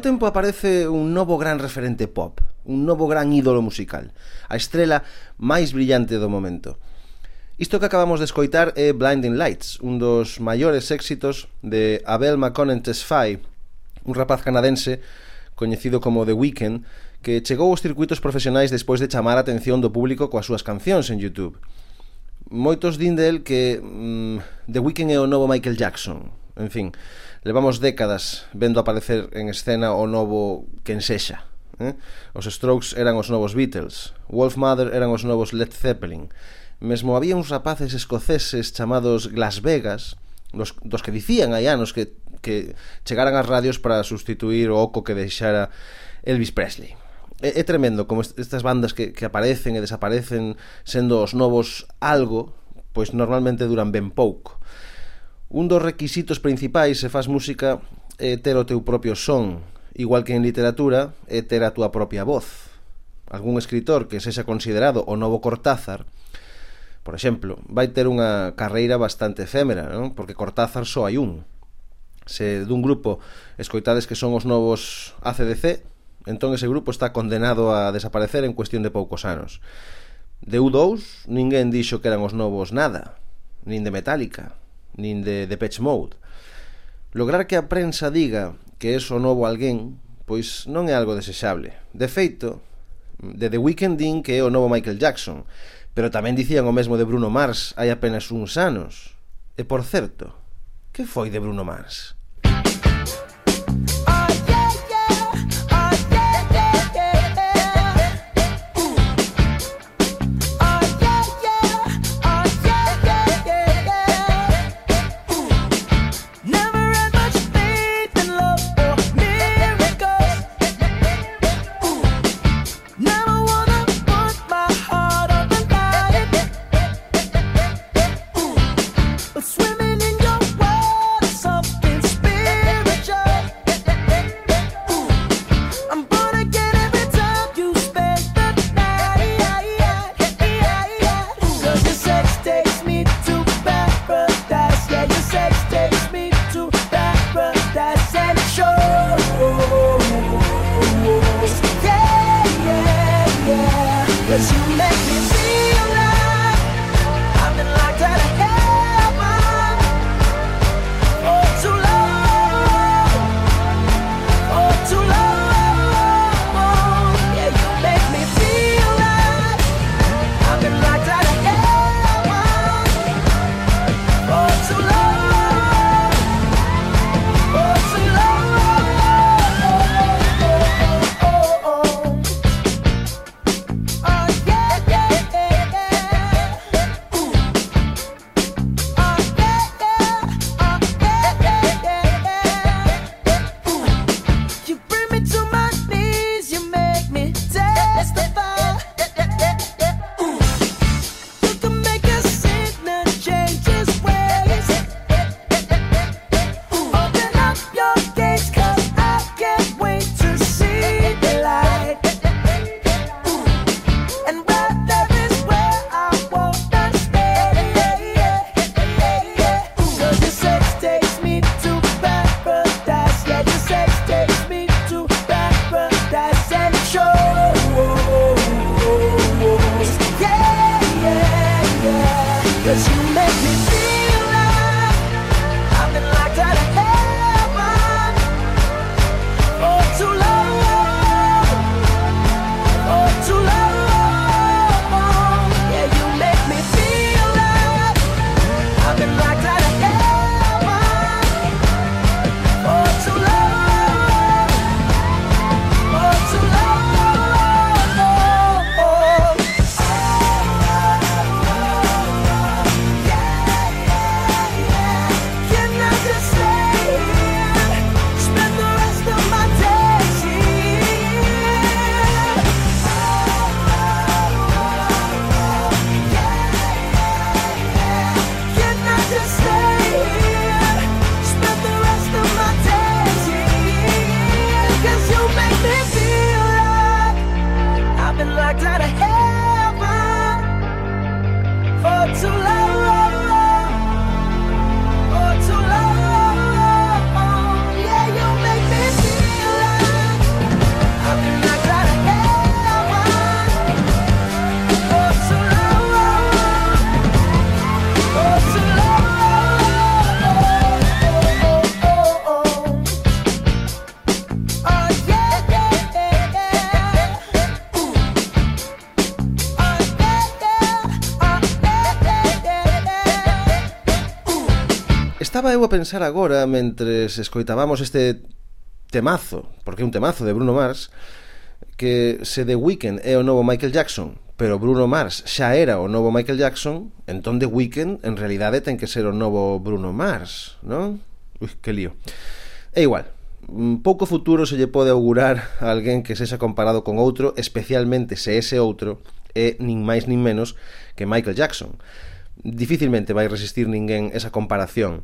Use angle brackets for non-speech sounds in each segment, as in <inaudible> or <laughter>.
certo tempo aparece un novo gran referente pop, un novo gran ídolo musical, a estrela máis brillante do momento. Isto que acabamos de escoitar é Blinding Lights, un dos maiores éxitos de Abel McConnell Tesfaye, un rapaz canadense coñecido como The Weeknd, que chegou aos circuitos profesionais despois de chamar a atención do público coas súas cancións en YouTube. Moitos din del que mm, The Weeknd é o novo Michael Jackson, en fin, levamos décadas vendo aparecer en escena o novo quen sexa. Eh? Os Strokes eran os novos Beatles, Wolf Mother eran os novos Led Zeppelin. Mesmo había uns rapaces escoceses chamados Las Vegas, dos, dos que dicían hai anos que, que chegaran as radios para sustituir o oco que deixara Elvis Presley é, é tremendo como estas bandas que, que aparecen e desaparecen sendo os novos algo, pois normalmente duran ben pouco. Un dos requisitos principais se faz música é ter o teu propio son, igual que en literatura é ter a túa propia voz. Algún escritor que sexa considerado o novo Cortázar, por exemplo, vai ter unha carreira bastante efémera, non? porque Cortázar só hai un. Se dun grupo escoitades que son os novos ACDC, entón ese grupo está condenado a desaparecer en cuestión de poucos anos. De U2, ninguén dixo que eran os novos nada, nin de Metallica, nin de Depeche Mode. Lograr que a prensa diga que é o novo alguén, pois non é algo desexable. De feito, de The Weeknd din que é o novo Michael Jackson, pero tamén dicían o mesmo de Bruno Mars hai apenas uns anos. E por certo, que foi de Bruno Mars? pensar agora mentres escoitábamos este temazo, porque é un temazo de Bruno Mars, que se The Weeknd é o novo Michael Jackson, pero Bruno Mars xa era o novo Michael Jackson, entón The Weeknd en realidade ten que ser o novo Bruno Mars, non? Ui, que lío. É igual, mm, pouco futuro se lle pode augurar a alguén que sexa comparado con outro, especialmente se ese outro é nin máis nin menos que Michael Jackson. Dificilmente vai resistir ninguén esa comparación.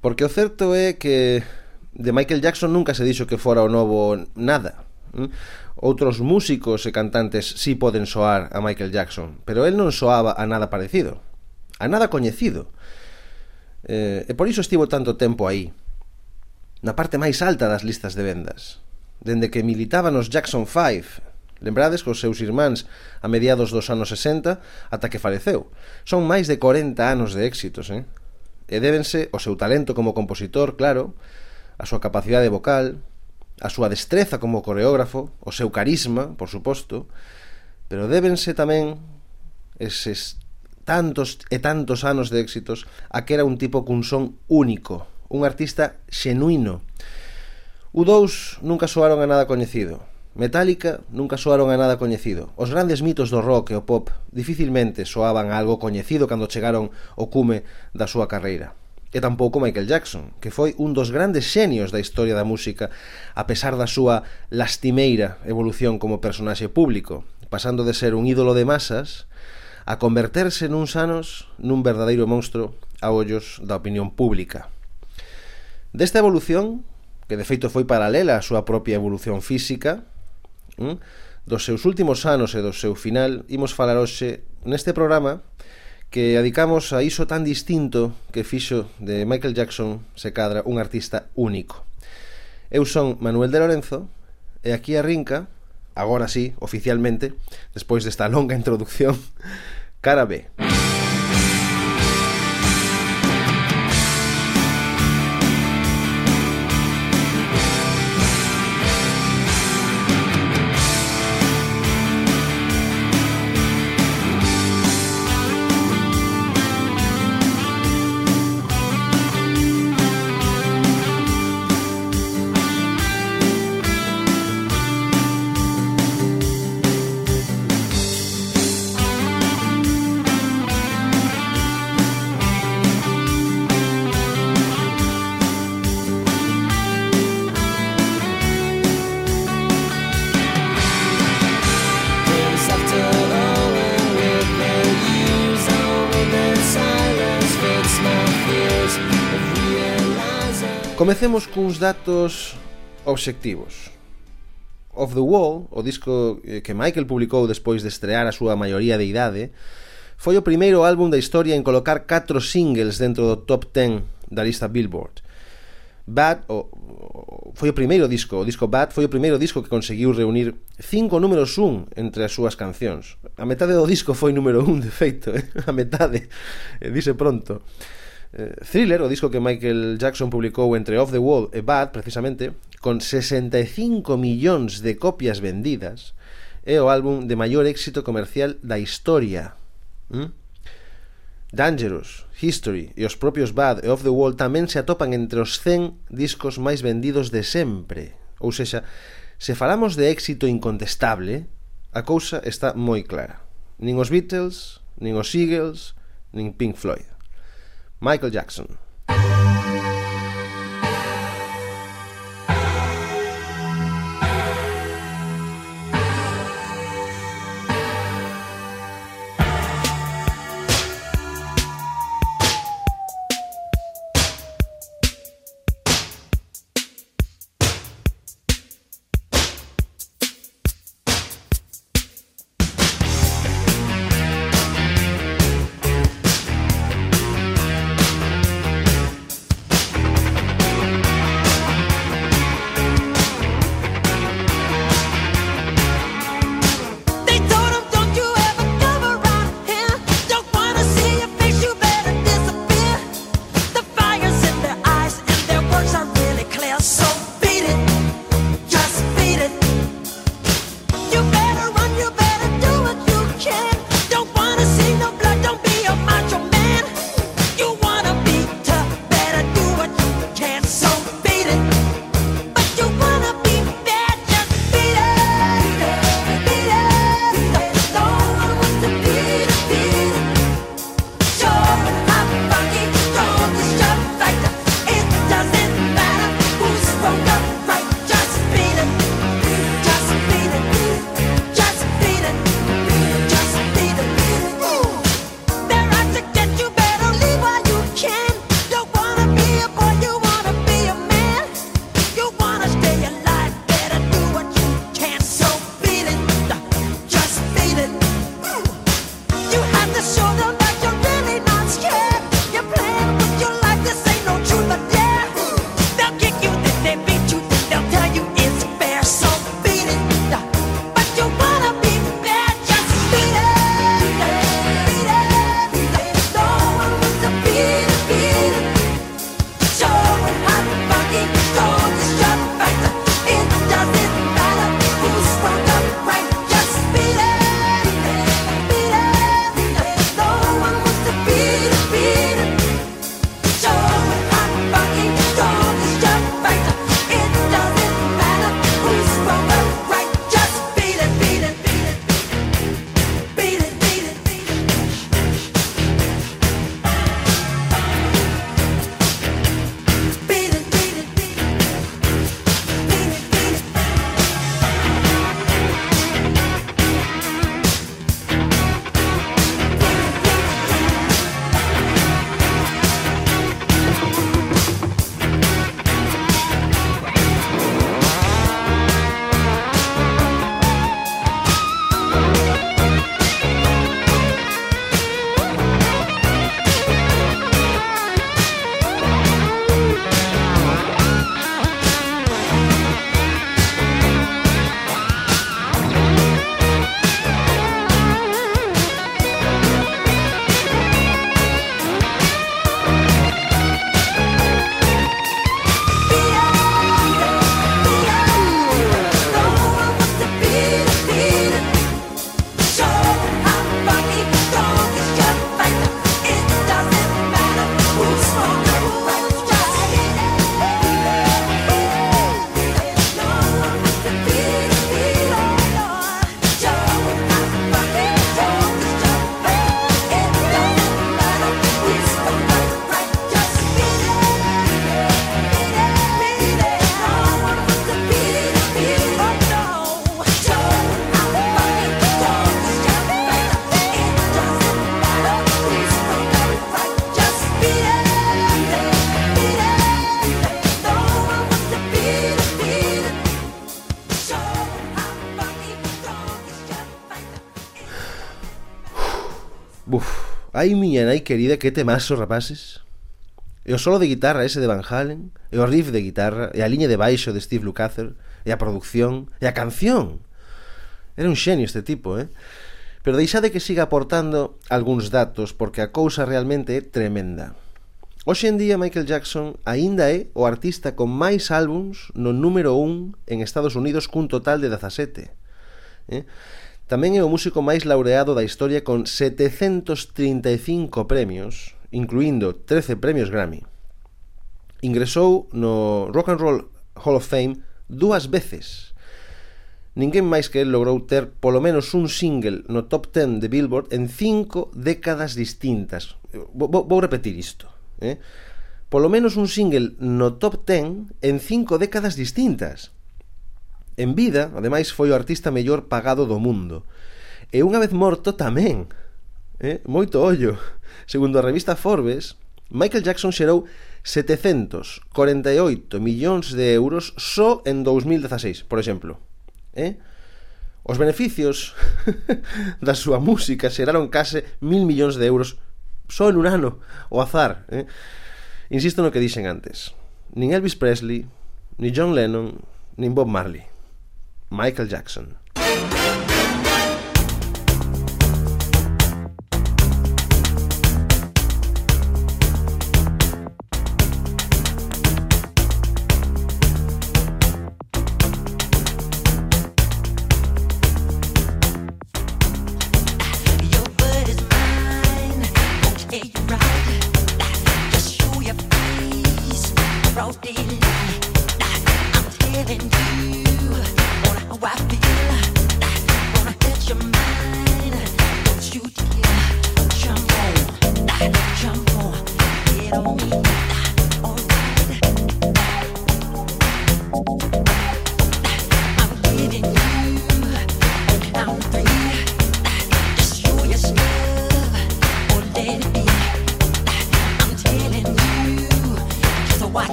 Porque o certo é que de Michael Jackson nunca se dixo que fora o novo nada. Outros músicos e cantantes sí poden soar a Michael Jackson, pero el non soaba a nada parecido, a nada coñecido. Eh, e por iso estivo tanto tempo aí, na parte máis alta das listas de vendas, dende que militaban os Jackson 5, lembrades cos seus irmáns a mediados dos anos 60 ata que faleceu. Son máis de 40 anos de éxitos, eh? e débense o seu talento como compositor, claro, a súa capacidade vocal, a súa destreza como coreógrafo, o seu carisma, por suposto, pero débense tamén eses tantos e tantos anos de éxitos a que era un tipo cun son único, un artista xenuino. U2 nunca soaron a nada coñecido, Metallica nunca soaron a nada coñecido. Os grandes mitos do rock e o pop dificilmente soaban a algo coñecido cando chegaron ao cume da súa carreira. E tampouco Michael Jackson, que foi un dos grandes xenios da historia da música, a pesar da súa lastimeira evolución como personaxe público, pasando de ser un ídolo de masas a converterse nuns anos nun verdadeiro monstro a ollos da opinión pública. Desta evolución, que de feito foi paralela á súa propia evolución física, hm? dos seus últimos anos e do seu final, imos falar hoxe neste programa que adicamos a iso tan distinto que fixo de Michael Jackson se cadra un artista único. Eu son Manuel de Lorenzo e aquí a Rinca, agora sí, oficialmente, despois desta longa <laughs> introducción, cara B. Cara B. Comecemos cuns datos obxectivos. Of the Wall, o disco eh, que Michael publicou despois de estrear a súa maioría de idade, foi o primeiro álbum da historia en colocar 4 singles dentro do top 10 da lista Billboard. Bad o, o, foi o primeiro disco, o disco Bad foi o primeiro disco que conseguiu reunir cinco números un entre as súas cancións. A metade do disco foi número un, de feito, <laughs> eh? a metade, eh, dice pronto. Eh, Thriller, o disco que Michael Jackson publicou entre Off the Wall e Bad, precisamente, con 65 millóns de copias vendidas, é o álbum de maior éxito comercial da historia. ¿Mm? Dangerous, History e os propios Bad e Off the Wall tamén se atopan entre os 100 discos máis vendidos de sempre. Ou sexa, se falamos de éxito incontestable, a cousa está moi clara. Nin os Beatles, nin os Eagles, nin Pink Floyd. Michael Jackson. Ai, miña nai querida, que temazo, rapaces E o solo de guitarra ese de Van Halen E o riff de guitarra E a liña de baixo de Steve Lukather E a producción E a canción Era un xenio este tipo, eh? Pero deixade que siga aportando algúns datos Porque a cousa realmente é tremenda Hoxe en día Michael Jackson aínda é o artista con máis álbums no número 1 en Estados Unidos cun total de 17 eh? Tamén é o músico máis laureado da historia con 735 premios, incluindo 13 premios Grammy. Ingresou no Rock and Roll Hall of Fame dúas veces. Ninguén máis que el logrou ter polo menos un single no top 10 de Billboard en cinco décadas distintas. Vou, vou repetir isto. Eh? Polo menos un single no top 10 en cinco décadas distintas. En vida, ademais, foi o artista mellor pagado do mundo. E unha vez morto tamén. Eh? Moito ollo. <laughs> Segundo a revista Forbes, Michael Jackson xerou 748 millóns de euros só en 2016, por exemplo. Eh? Os beneficios <laughs> da súa música xeraron case mil millóns de euros só en un ano, o azar. Eh? Insisto no que dixen antes. Nin Elvis Presley, ni John Lennon, nin Bob Marley. Michael Jackson.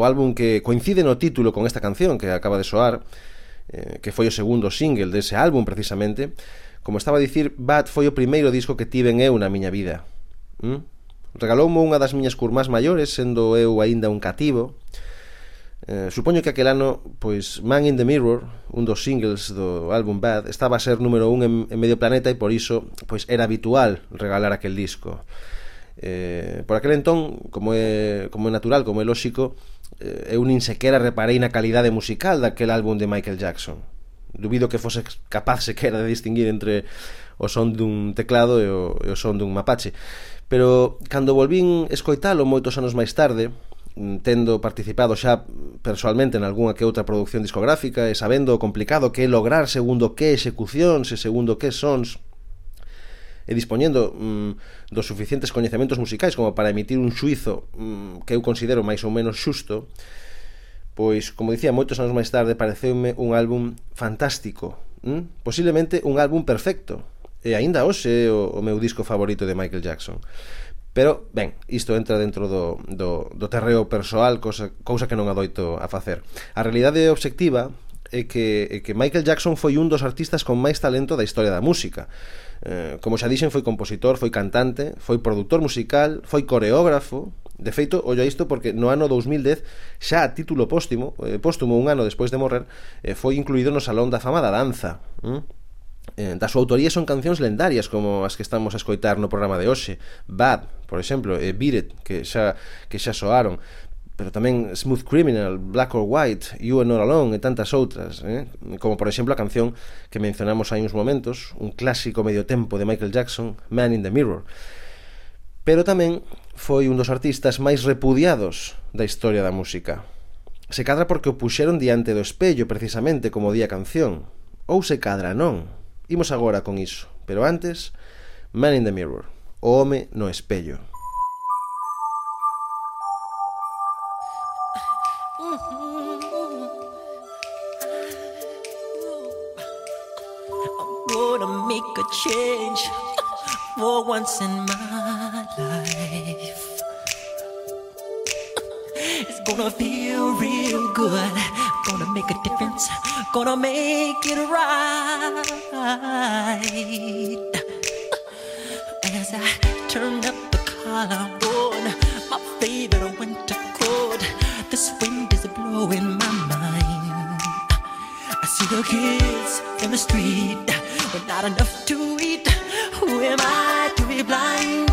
o álbum que coincide no título con esta canción que acaba de soar, eh, que foi o segundo single dese álbum precisamente, como estaba a dicir, Bad foi o primeiro disco que tiven eu na miña vida. ¿Mm? Regaloume unha das miñas curmás maiores, sendo eu aínda un cativo, Eh, supoño que aquel ano, pois Man in the Mirror, un dos singles do álbum Bad, estaba a ser número un en, en medio planeta e por iso pois era habitual regalar aquel disco. Eh, por aquel entón, como é, como é natural, como é lóxico, Eh, eu nin sequera reparei na calidade musical daquel álbum de Michael Jackson. Dubido que fose capaz sequera de distinguir entre o son dun teclado e o, e o son dun mapache. Pero cando volvín escoitalo moitos anos máis tarde, mm, tendo participado xa persoalmente en algunha que outra producción discográfica e sabendo o complicado que é lograr segundo que execucións e segundo que sons e dispoñendo mm, dos suficientes coñecementos musicais como para emitir un suizo mm, que eu considero máis ou menos xusto, pois, como dicía, moitos anos máis tarde pareceume un álbum fantástico, mm? posiblemente un álbum perfecto, e aínda hoxe o, o meu disco favorito de Michael Jackson. Pero, ben, isto entra dentro do, do, do terreo persoal, cosa, cousa que non adoito a facer. A realidade obxectiva é que, é que Michael Jackson foi un dos artistas con máis talento da historia da música. Eh, como xa dixen, foi compositor, foi cantante, foi produtor musical, foi coreógrafo, De feito, ollo isto porque no ano 2010, xa a título póstumo, eh, póstumo un ano despois de morrer, eh, foi incluído no Salón da Fama da Danza. Mm? Eh, da súa autoría son cancións lendarias como as que estamos a escoitar no programa de hoxe Bad, por exemplo, e Beat It, que xa, que xa soaron pero tamén Smooth Criminal, Black or White, You and Not Alone e tantas outras, eh? como por exemplo a canción que mencionamos hai uns momentos, un clásico medio tempo de Michael Jackson, Man in the Mirror. Pero tamén foi un dos artistas máis repudiados da historia da música. Se cadra porque o puxeron diante do espello precisamente como día canción, ou se cadra non. Imos agora con iso, pero antes, Man in the Mirror, o home no espello. Change for once in my life. It's gonna feel real good. Gonna make a difference. Gonna make it right. As I turn up the collar on my favorite winter coat, this wind is blowing my mind. I see the kids in the street with not enough to eat. Who am I to be blind,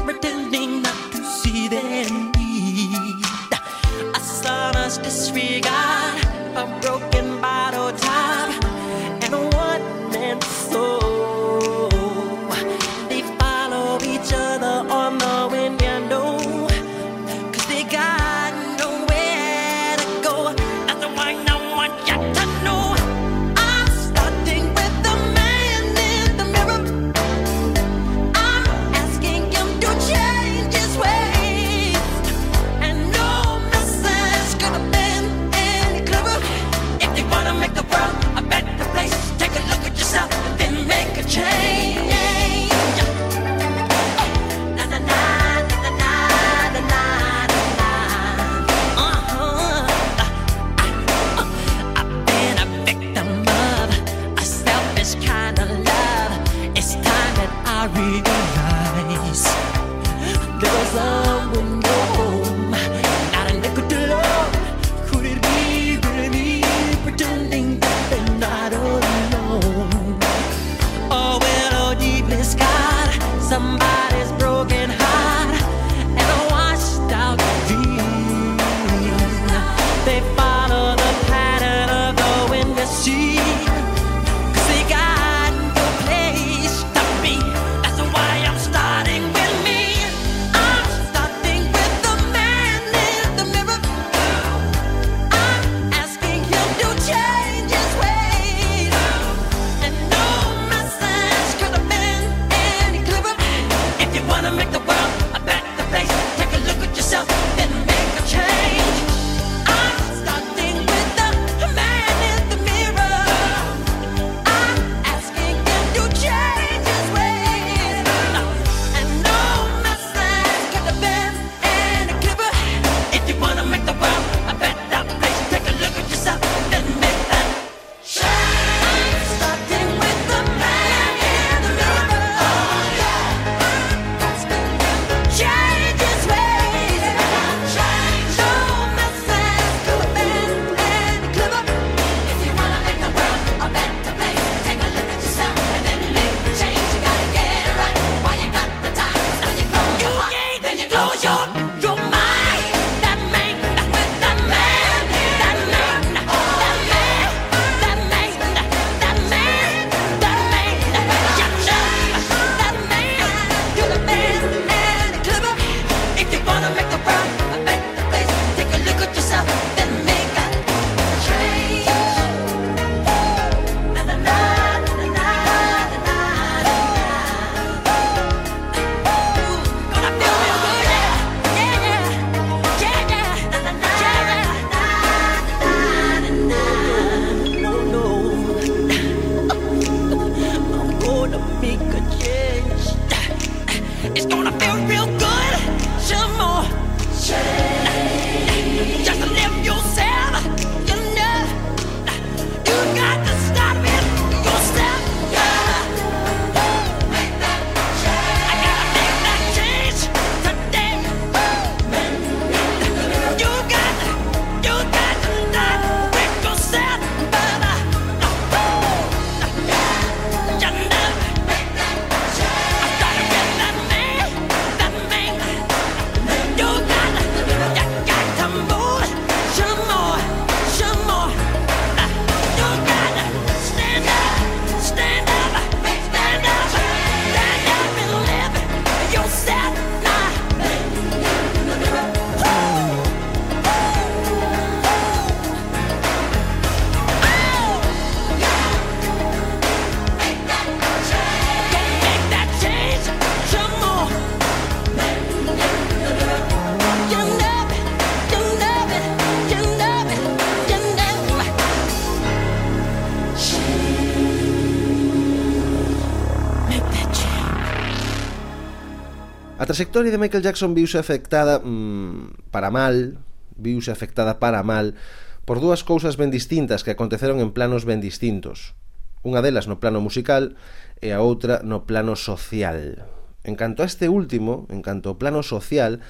trayectoria de Michael Jackson viuse afectada mmm, para mal, viuse afectada para mal por dúas cousas ben distintas que aconteceron en planos ben distintos. Unha delas no plano musical e a outra no plano social. En canto a este último, en canto ao plano social,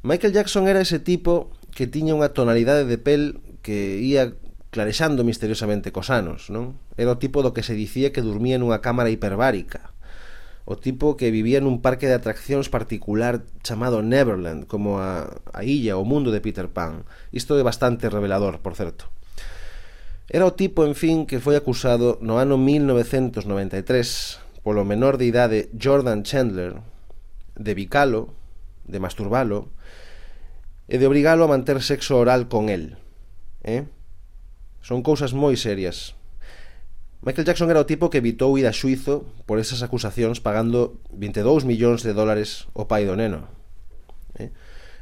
Michael Jackson era ese tipo que tiña unha tonalidade de pel que ia clarexando misteriosamente cos anos, non? Era o tipo do que se dicía que dormía nunha cámara hiperbárica o tipo que vivía nun parque de atraccións particular chamado Neverland, como a, a illa o mundo de Peter Pan. Isto é bastante revelador, por certo. Era o tipo, en fin, que foi acusado no ano 1993 polo menor de idade Jordan Chandler de bicalo, de masturbalo, e de obrigalo a manter sexo oral con el. Eh? Son cousas moi serias Michael Jackson era o tipo que evitou ir a Suizo por esas acusacións pagando 22 millóns de dólares ao pai do neno. Eh?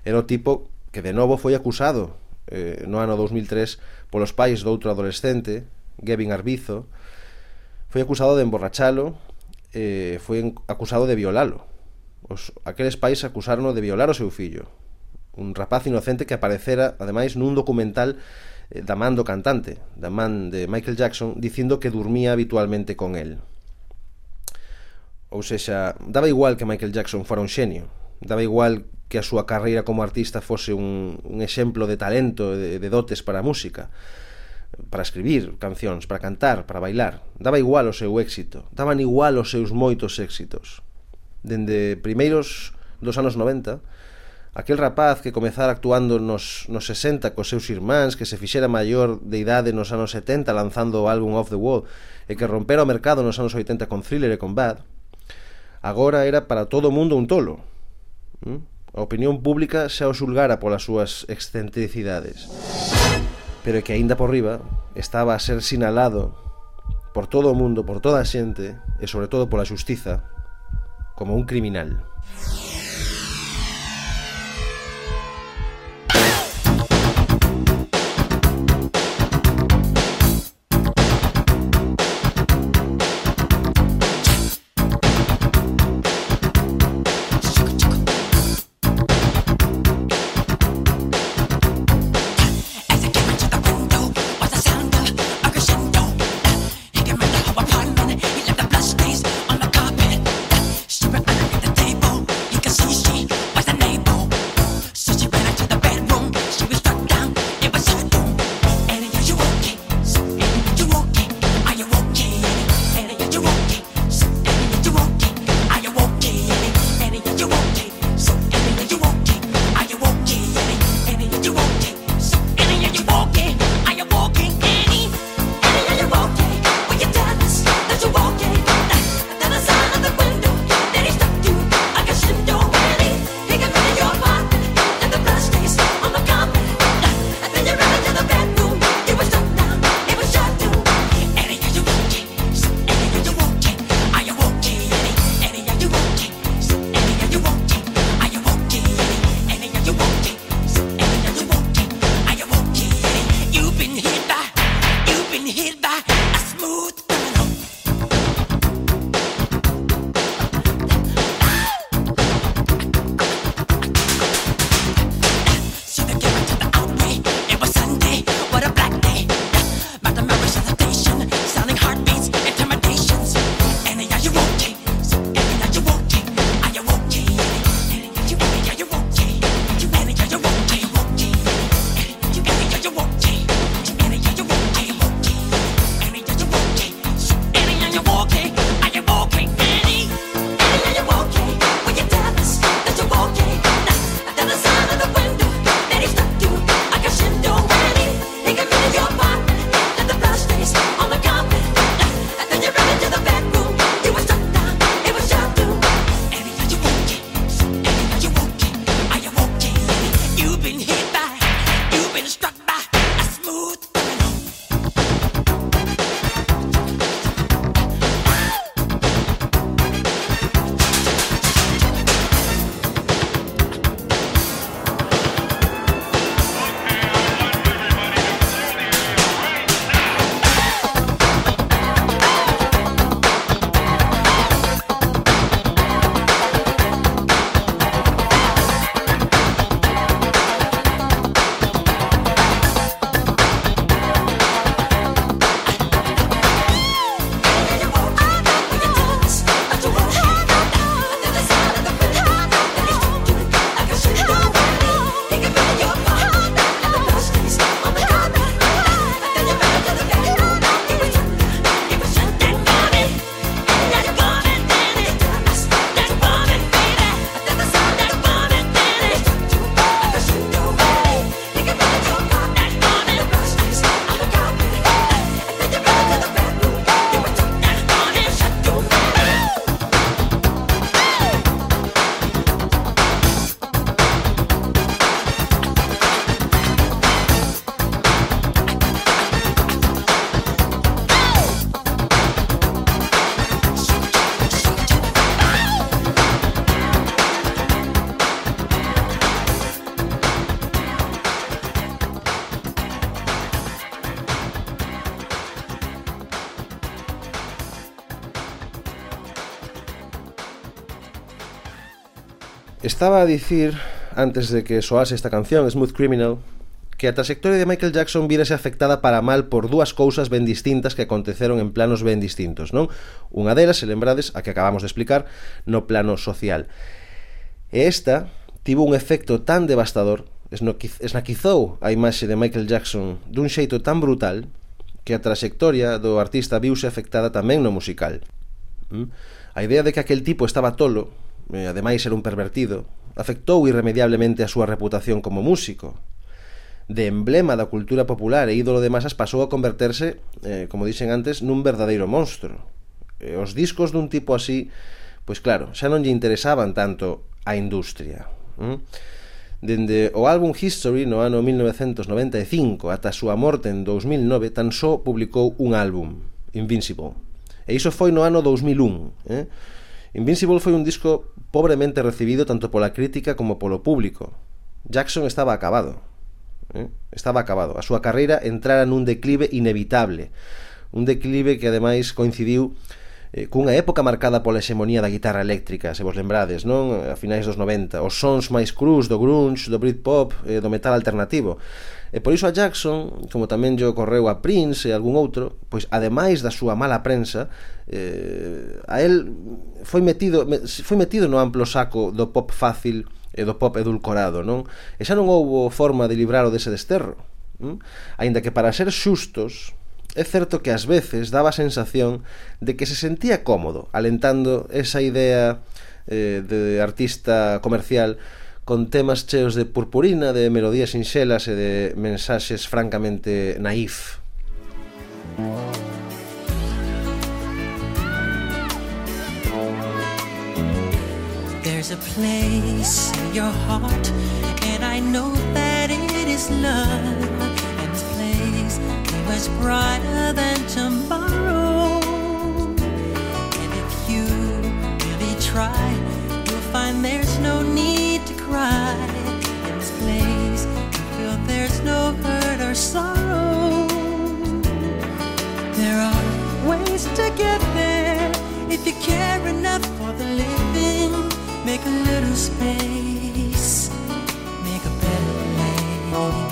Era o tipo que de novo foi acusado eh, no ano 2003 polos pais doutro adolescente, Gavin Arbizo, foi acusado de emborrachalo, eh, foi acusado de violalo. Os, aqueles pais acusaron de violar o seu fillo. Un rapaz inocente que aparecera, ademais, nun documental eh, da man do cantante, da man de Michael Jackson, dicindo que dormía habitualmente con el. Ou sexa, daba igual que Michael Jackson fora un xenio, daba igual que a súa carreira como artista fose un, un exemplo de talento, de, de dotes para a música, para escribir cancións, para cantar, para bailar. Daba igual o seu éxito, daban igual os seus moitos éxitos. Dende primeiros dos anos 90, Aquel rapaz que comezara actuando nos, nos 60 cos seus irmáns, que se fixera maior de idade nos anos 70 lanzando o álbum Off the Wall e que rompera o mercado nos anos 80 con Thriller e con Bad, agora era para todo o mundo un tolo. A opinión pública xa o xulgara polas súas excentricidades. Pero que aínda por riba estaba a ser sinalado por todo o mundo, por toda a xente e sobre todo pola xustiza como un criminal. estaba a dicir antes de que soase esta canción, Smooth Criminal, que a trayectoria de Michael Jackson vírase afectada para mal por dúas cousas ben distintas que aconteceron en planos ben distintos, non? Unha delas, se lembrades, a que acabamos de explicar, no plano social. E esta tivo un efecto tan devastador, esnaquizou a imaxe de Michael Jackson dun xeito tan brutal que a trayectoria do artista viuse afectada tamén no musical. Mm? A idea de que aquel tipo estaba tolo e ademais era un pervertido, afectou irremediablemente a súa reputación como músico. De emblema da cultura popular e ídolo de masas pasou a converterse, eh, como dixen antes, nun verdadeiro monstro. E os discos dun tipo así, pois claro, xa non lle interesaban tanto a industria. Mm? Dende o álbum History no ano 1995 ata a súa morte en 2009 tan só publicou un álbum, Invincible. E iso foi no ano 2001. Eh? Invincible foi un disco pobremente recibido tanto pola crítica como polo público. Jackson estaba acabado. Eh? Estaba acabado. A súa carreira entrara nun declive inevitable. Un declive que ademais coincidiu eh, cunha época marcada pola hexemonía da guitarra eléctrica, se vos lembrades, non? A finais dos 90, os sons máis crus do grunge, do Britpop, eh, do metal alternativo. E por iso a Jackson, como tamén lle ocorreu a Prince e algún outro, pois ademais da súa mala prensa, eh, a el foi metido, foi metido no amplo saco do pop fácil e do pop edulcorado, non? E xa non houbo forma de libraro dese desterro. Hm? Aínda que para ser xustos, é certo que ás veces daba a sensación de que se sentía cómodo alentando esa idea eh, de artista comercial con temas cheos de purpurina, de melodías sinxelas e de mensaxes francamente naif. There's a place in your heart and I know that it is love Is brighter than tomorrow. And if you really try, you'll find there's no need to cry. In this place, you feel there's no hurt or sorrow. There are ways to get there if you care enough for the living. Make a little space, make a better place.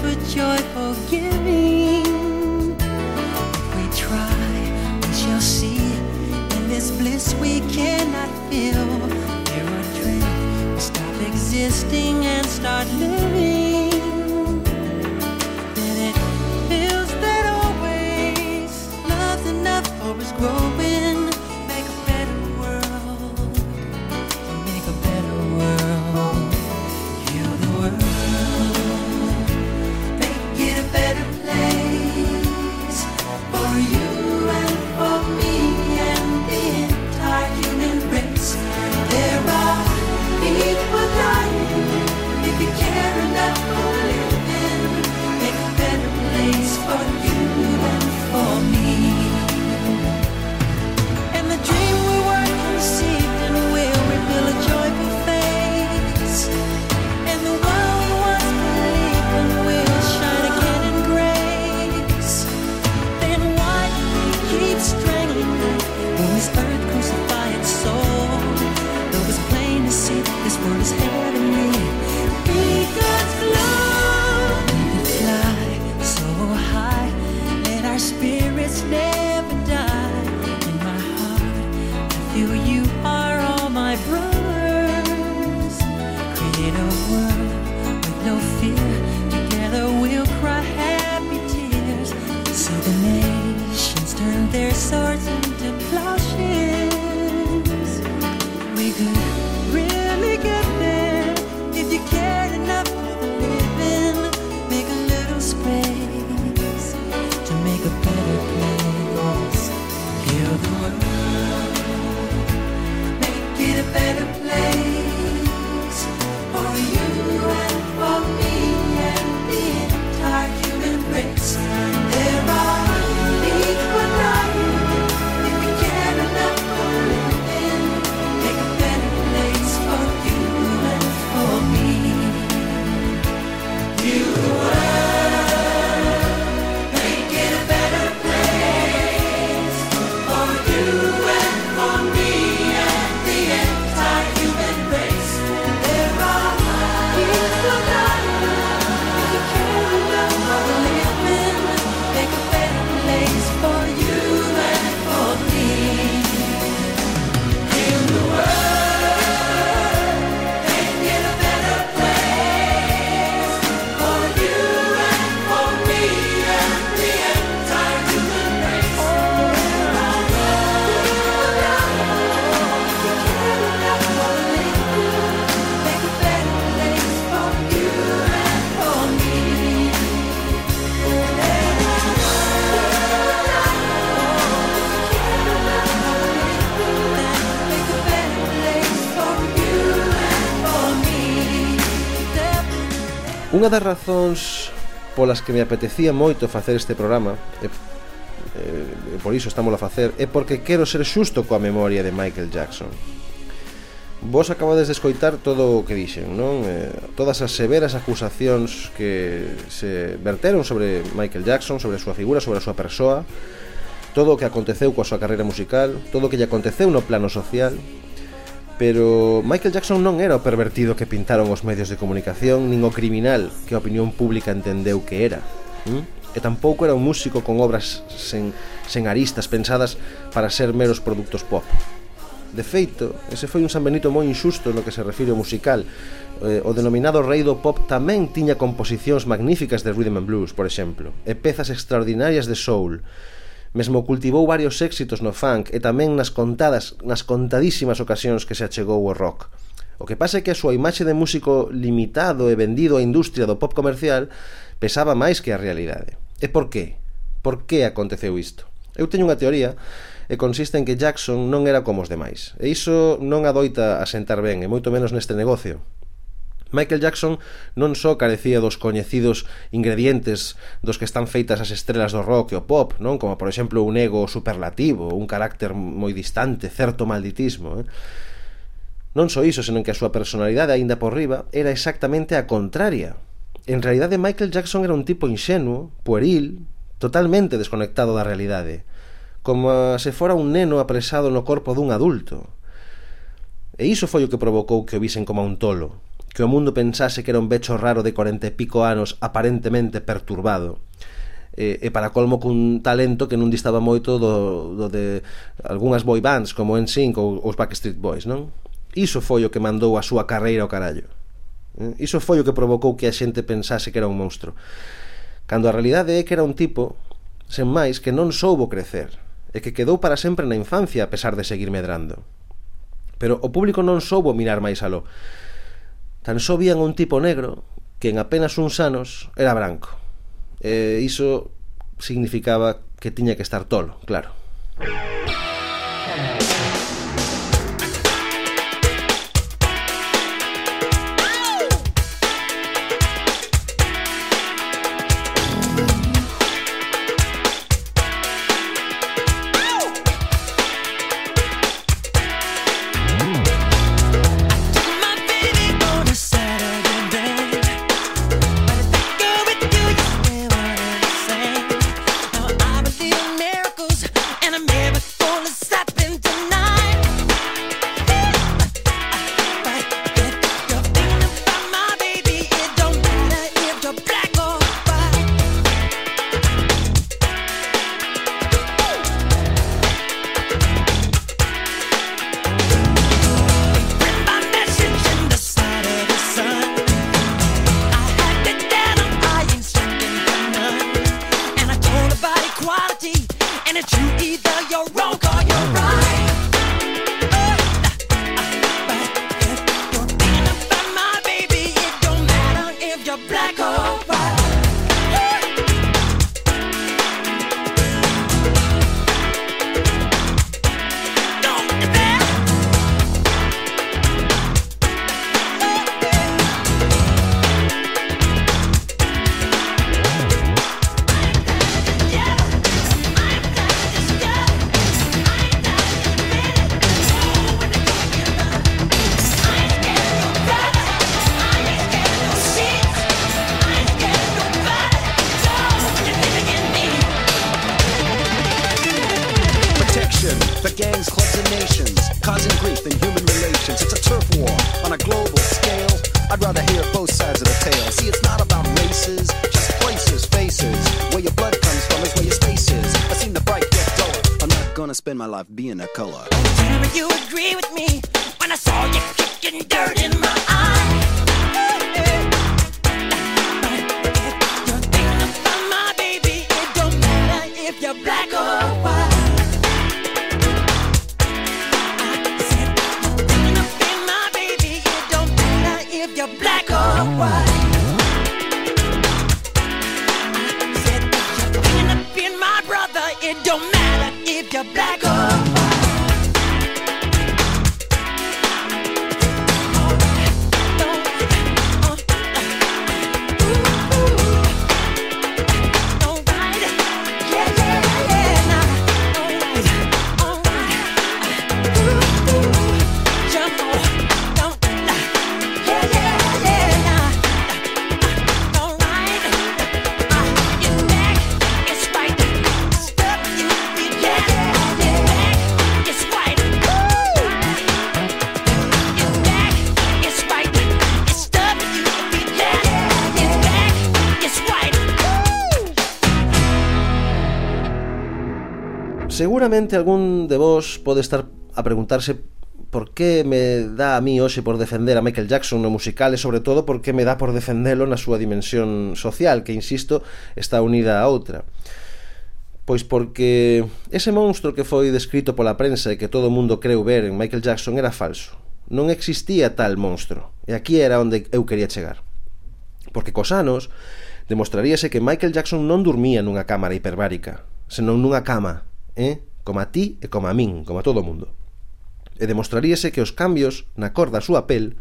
for joyful giving. If we try, we shall see. In this bliss we cannot feel. Fear or dread, we stop existing and start living. Unha das razóns polas que me apetecía moito facer este programa e, e, e por iso estamos a facer é porque quero ser xusto coa memoria de Michael Jackson Vos acabades de escoitar todo o que dixen, non? Eh, todas as severas acusacións que se verteron sobre Michael Jackson, sobre a súa figura, sobre a súa persoa, todo o que aconteceu coa súa carreira musical, todo o que lle aconteceu no plano social, Pero Michael Jackson non era o pervertido que pintaron os medios de comunicación nin o criminal que a opinión pública entendeu que era. ¿Mm? E tampouco era un músico con obras sen, sen aristas pensadas para ser meros produtos pop. De feito, ese foi un San Benito moi injusto no que se refire ao musical. Eh, o denominado rei do pop tamén tiña composicións magníficas de rhythm and blues, por exemplo, e pezas extraordinarias de soul Mesmo cultivou varios éxitos no funk e tamén nas contadas, nas contadísimas ocasións que se achegou ao rock. O que pasa é que a súa imaxe de músico limitado e vendido á industria do pop comercial pesaba máis que a realidade. E por qué? Por que aconteceu isto? Eu teño unha teoría e consiste en que Jackson non era como os demais. E iso non adoita a sentar ben, e moito menos neste negocio. Michael Jackson non só carecía dos coñecidos ingredientes dos que están feitas as estrelas do rock e o pop, non como por exemplo un ego superlativo, un carácter moi distante, certo malditismo, eh? Non só iso, senón que a súa personalidade aínda por riba era exactamente a contraria. En realidade Michael Jackson era un tipo inxenuo, pueril, totalmente desconectado da realidade, como se fora un neno apresado no corpo dun adulto. E iso foi o que provocou que o visen como un tolo, que o mundo pensase que era un becho raro de corenta e pico anos aparentemente perturbado e, e para colmo cun talento que non distaba moito do, do de algunhas boy bands como NSYNC ou os Backstreet Boys, non? Iso foi o que mandou a súa carreira ao carallo. Eh, iso foi o que provocou que a xente pensase que era un monstro. Cando a realidade é que era un tipo, sen máis, que non soubo crecer e que quedou para sempre na infancia a pesar de seguir medrando. Pero o público non soubo mirar máis aló Tan só vían un tipo negro que en apenas uns anos era branco. E iso significaba que tiña que estar tolo, claro. Claro. Seguramente algún de vos pode estar a preguntarse por que me dá a mí hoxe por defender a Michael Jackson no musical e sobre todo por que me dá por defendelo na súa dimensión social que, insisto, está unida a outra. Pois porque ese monstro que foi descrito pola prensa e que todo o mundo creu ver en Michael Jackson era falso. Non existía tal monstro. E aquí era onde eu quería chegar. Porque cos anos demostraríase que Michael Jackson non dormía nunha cámara hiperbárica, senón nunha cama, eh? como a ti e como a min, como a todo o mundo. E demostraríase que os cambios na cor da súa pel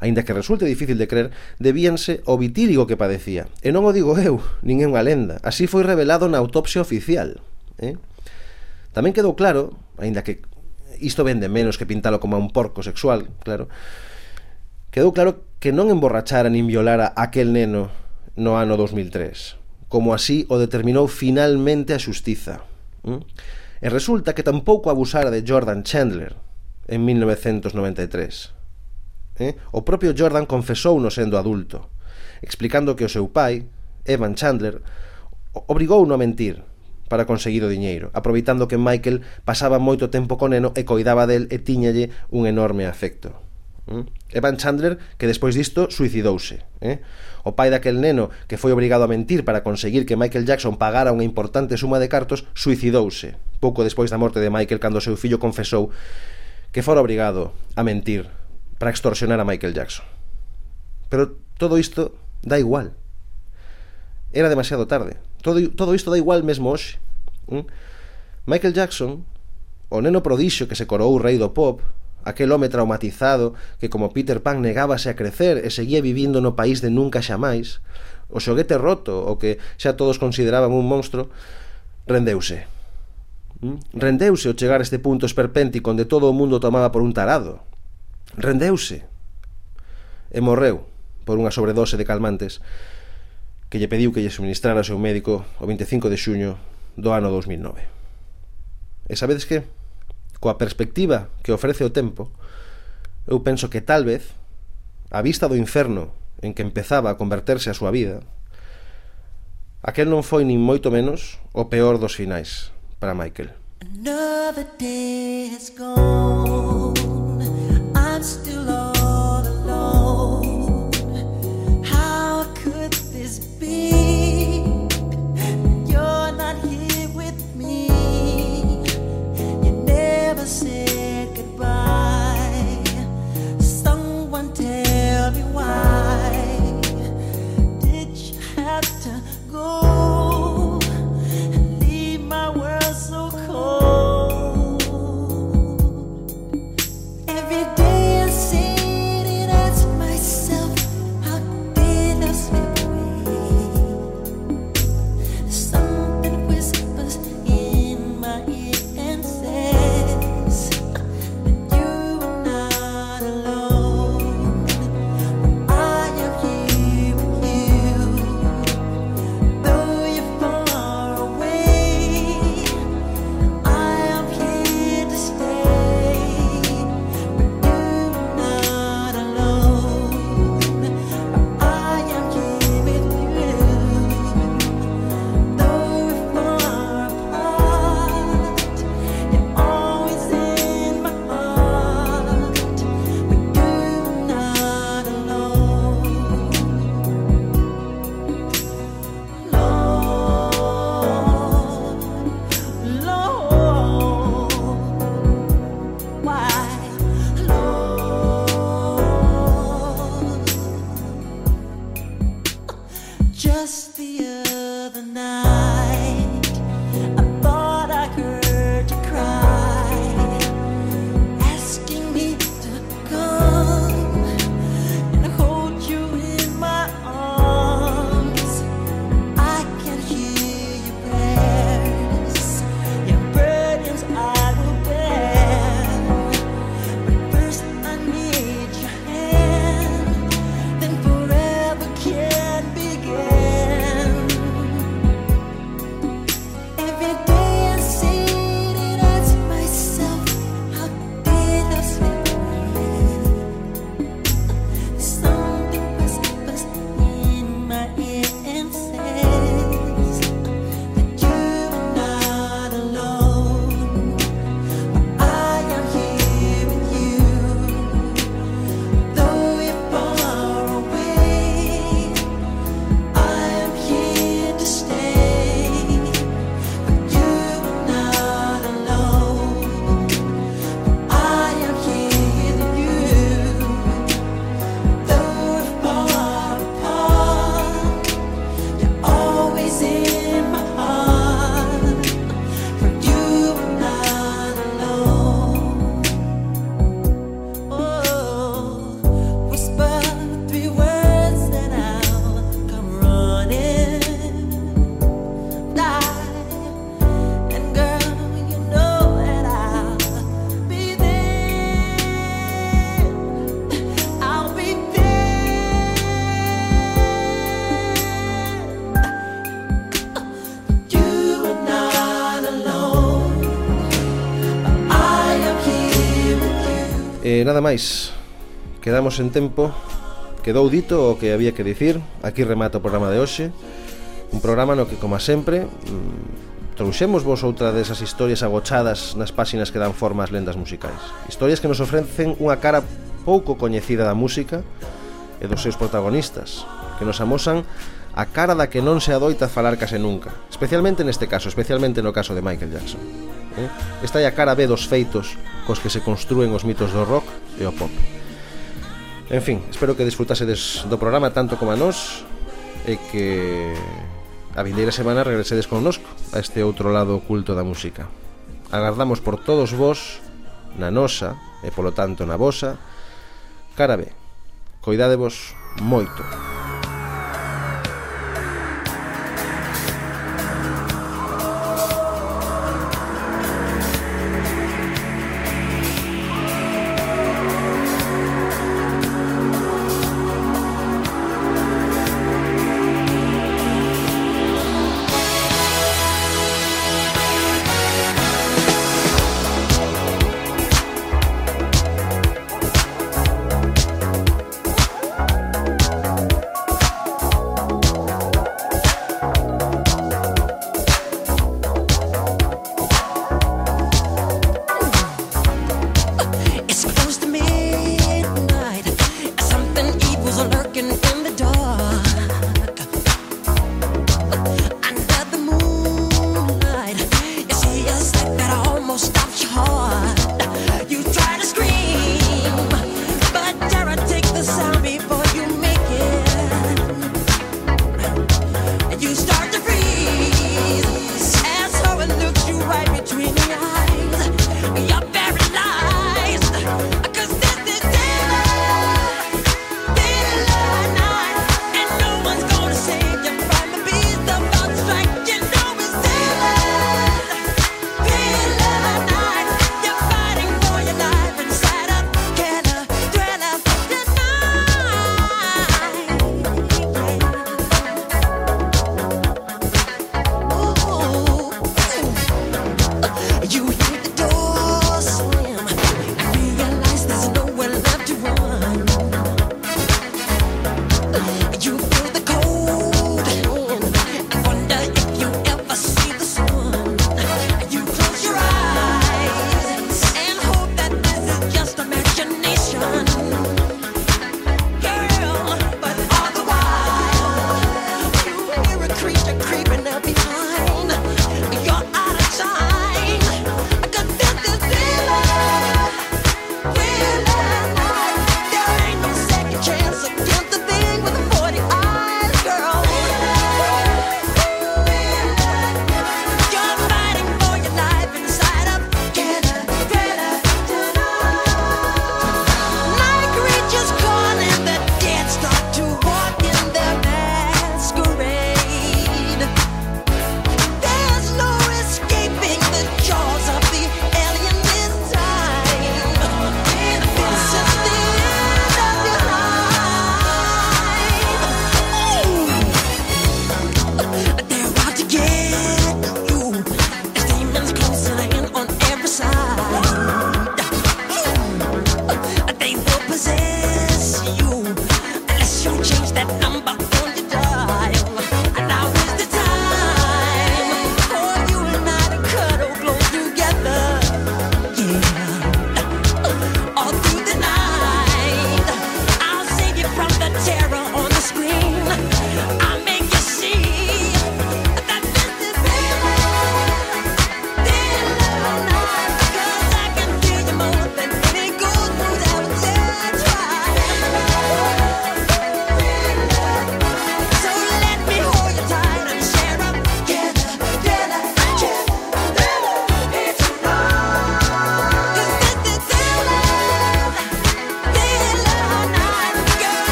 aínda que resulte difícil de crer, debíanse ao vitíligo que padecía. E non o digo eu, nin é unha lenda. Así foi revelado na autopsia oficial. Eh? Tamén quedou claro, aínda que isto vende menos que pintalo como a un porco sexual, claro, quedou claro que non emborrachara nin violara aquel neno no ano 2003, como así o determinou finalmente a xustiza. ¿Mm? E resulta que tampouco abusara de Jordan Chandler en 1993. Eh? O propio Jordan confesou no sendo adulto, explicando que o seu pai, Evan Chandler, obrigou no a mentir para conseguir o diñeiro, aproveitando que Michael pasaba moito tempo con neno e coidaba del e tiñalle un enorme afecto. Mm. Evan Chandler, que despois disto suicidouse. Eh? O pai daquel neno, que foi obrigado a mentir para conseguir que Michael Jackson pagara unha importante suma de cartos, suicidouse, pouco despois da morte de Michael, cando o seu fillo confesou que fora obrigado a mentir para extorsionar a Michael Jackson. Pero todo isto da igual. Era demasiado tarde. Todo, todo isto da igual mesmo hoxe. Eh? Michael Jackson, o neno prodixo que se coroou rei do pop, aquel home traumatizado que como Peter Pan negábase a crecer e seguía vivindo no país de nunca xamais, o xoguete roto, o que xa todos consideraban un monstro, rendeuse. Mm? Rendeuse ao chegar a este punto esperpéntico onde todo o mundo tomaba por un tarado. Rendeuse. E morreu por unha sobredose de calmantes que lle pediu que lle suministrara o seu médico o 25 de xuño do ano 2009. E sabedes que? coa perspectiva que ofrece o tempo, eu penso que tal vez, a vista do inferno en que empezaba a converterse a súa vida, aquel non foi nin moito menos o peor dos finais para Michael. Another day has gone, I'm still nada máis. Quedamos en tempo. Quedou dito o que había que dicir. Aquí remata o programa de hoxe. Un programa no que, como sempre, mm, trouxemos vos outra desas historias agochadas nas páxinas que dan forma ás lendas musicais. Historias que nos ofrecen unha cara pouco coñecida da música e dos seus protagonistas, que nos amosan a cara da que non se adoita falar case nunca, especialmente neste caso, especialmente no caso de Michael Jackson. Eh? Esta é a cara B dos feitos cos que se construen os mitos do rock e o pop. En fin, espero que disfrutasedes do programa tanto como a nós e que a vindeira semana regresedes connosco a este outro lado oculto da música. Agardamos por todos vós na nosa e polo tanto na vosa cara B. Coidadevos moito.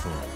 for.